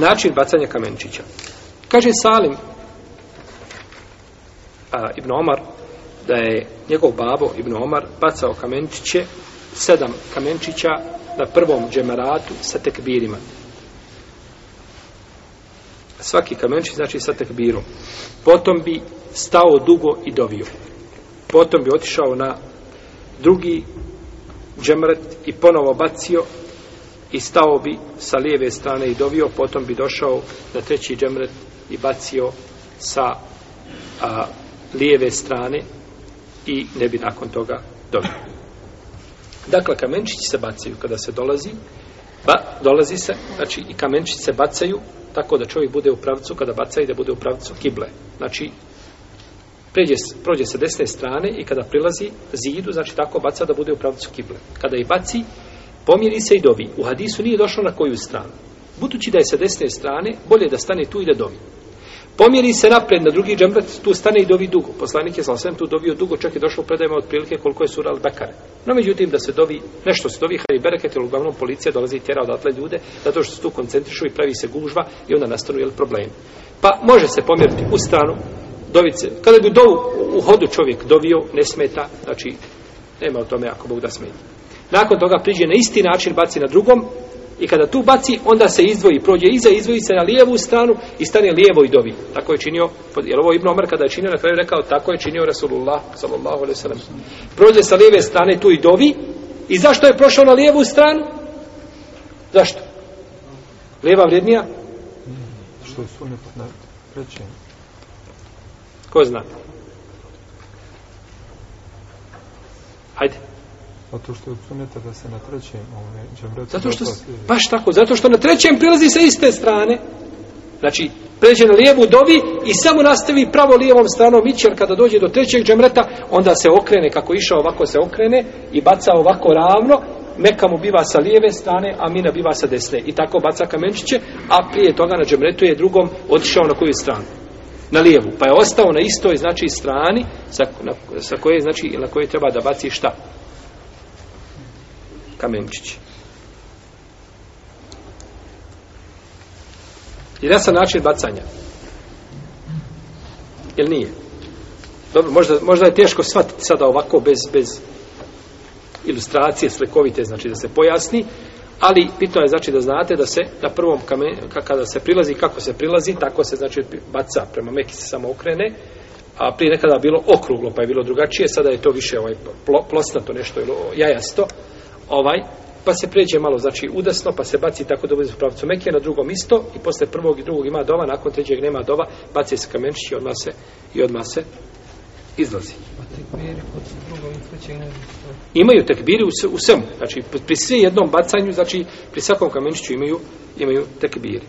način bacanja kamenčića. Kaže Salim a, Ibn Omar da je njegov babo Ibn Omar bacao kamenčiće sedam kamenčića na prvom džemaratu sa tekbirima. Svaki kamenčić znači sa tekbirom. Potom bi stao dugo i dovio. Potom bi otišao na drugi džemret i ponovo bacio i stao bi sa lijeve strane i dovio, potom bi došao na treći džemret i bacio sa a, lijeve strane i ne bi nakon toga dobio. Dakle, kamenčići se bacaju kada se dolazi, ba, dolazi se, znači i kamenčići se bacaju tako da čovjek bude u pravcu kada baca i da bude u pravcu kible. Znači, pređe, prođe sa desne strane i kada prilazi zidu, znači tako baca da bude u pravcu kible. Kada i baci, pomiri se i dovi. U hadisu nije došlo na koju stranu. Budući da je sa desne strane, bolje da stane tu i da dovi. Pomjeri se napred na drugi džembrat, tu stane i dovi dugo. Poslanik je sasvim tu dovio dugo, čak je došlo predajemo otprilike koliko je sural Bekare. No međutim da se dovi, nešto se dovi, hajde bereket ili uglavnom policija dolazi i tjera odatle ljude, zato što se tu koncentrišu i pravi se gužva i onda nastanu jel, problem. Pa može se pomjeriti u stranu, dovi se, kada bi do, u, u hodu čovjek dovio, ne smeta, znači nema o tome ako Bog da smeta. Nakon toga priđe na isti način, baci na drugom i kada tu baci, onda se izdvoji, prođe iza, izdvoji se na lijevu stranu i stane lijevo i dovi. Tako je činio, jer ovo Ibn Omar kada je činio, na kraju rekao, tako je činio Rasulullah, sallallahu alaihi sallam. Prođe sa lijeve strane tu i dovi i zašto je prošao na lijevu stranu? Zašto? Lijeva vrijednija? Što je sunet na prečenje. Ko zna? Hajde. Zato što je sunete da se na trećem ovaj, džemretu... Zato što, baš tako, zato što na trećem prilazi sa iste strane. Znači, pređe na lijevu dovi i samo nastavi pravo lijevom stranom ići, jer kada dođe do trećeg džemreta, onda se okrene, kako išao ovako se okrene i baca ovako ravno, Meka mu biva sa lijeve strane, a Mina biva sa desne. I tako baca kamenčiće, a prije toga na džemretu je drugom otišao na koju stranu? Na lijevu. Pa je ostao na istoj, znači, strani sa, na, sa koje, znači, na koje treba da baci šta? kamenčići. I ne sam način bacanja. Ili nije? Dobro, možda, možda je teško shvatiti sada ovako bez, bez ilustracije slikovite, znači da se pojasni, ali bitno je znači da znate da se na prvom kamenu, kada se prilazi, kako se prilazi, tako se znači baca prema meki se samo okrene, a prije nekada bilo okruglo, pa je bilo drugačije, sada je to više ovaj plo, plosnato nešto, jajasto, ovaj pa se pređe malo znači udesno pa se baci tako da bude u pravcu Mekke na drugo mjesto i posle prvog i drugog ima dova nakon trećeg nema dova baci se kamenčić i odma se i odma se izlazi imaju tekbiri u, u svemu znači pri svi jednom bacanju znači pri svakom kamenčiću imaju imaju tekbiri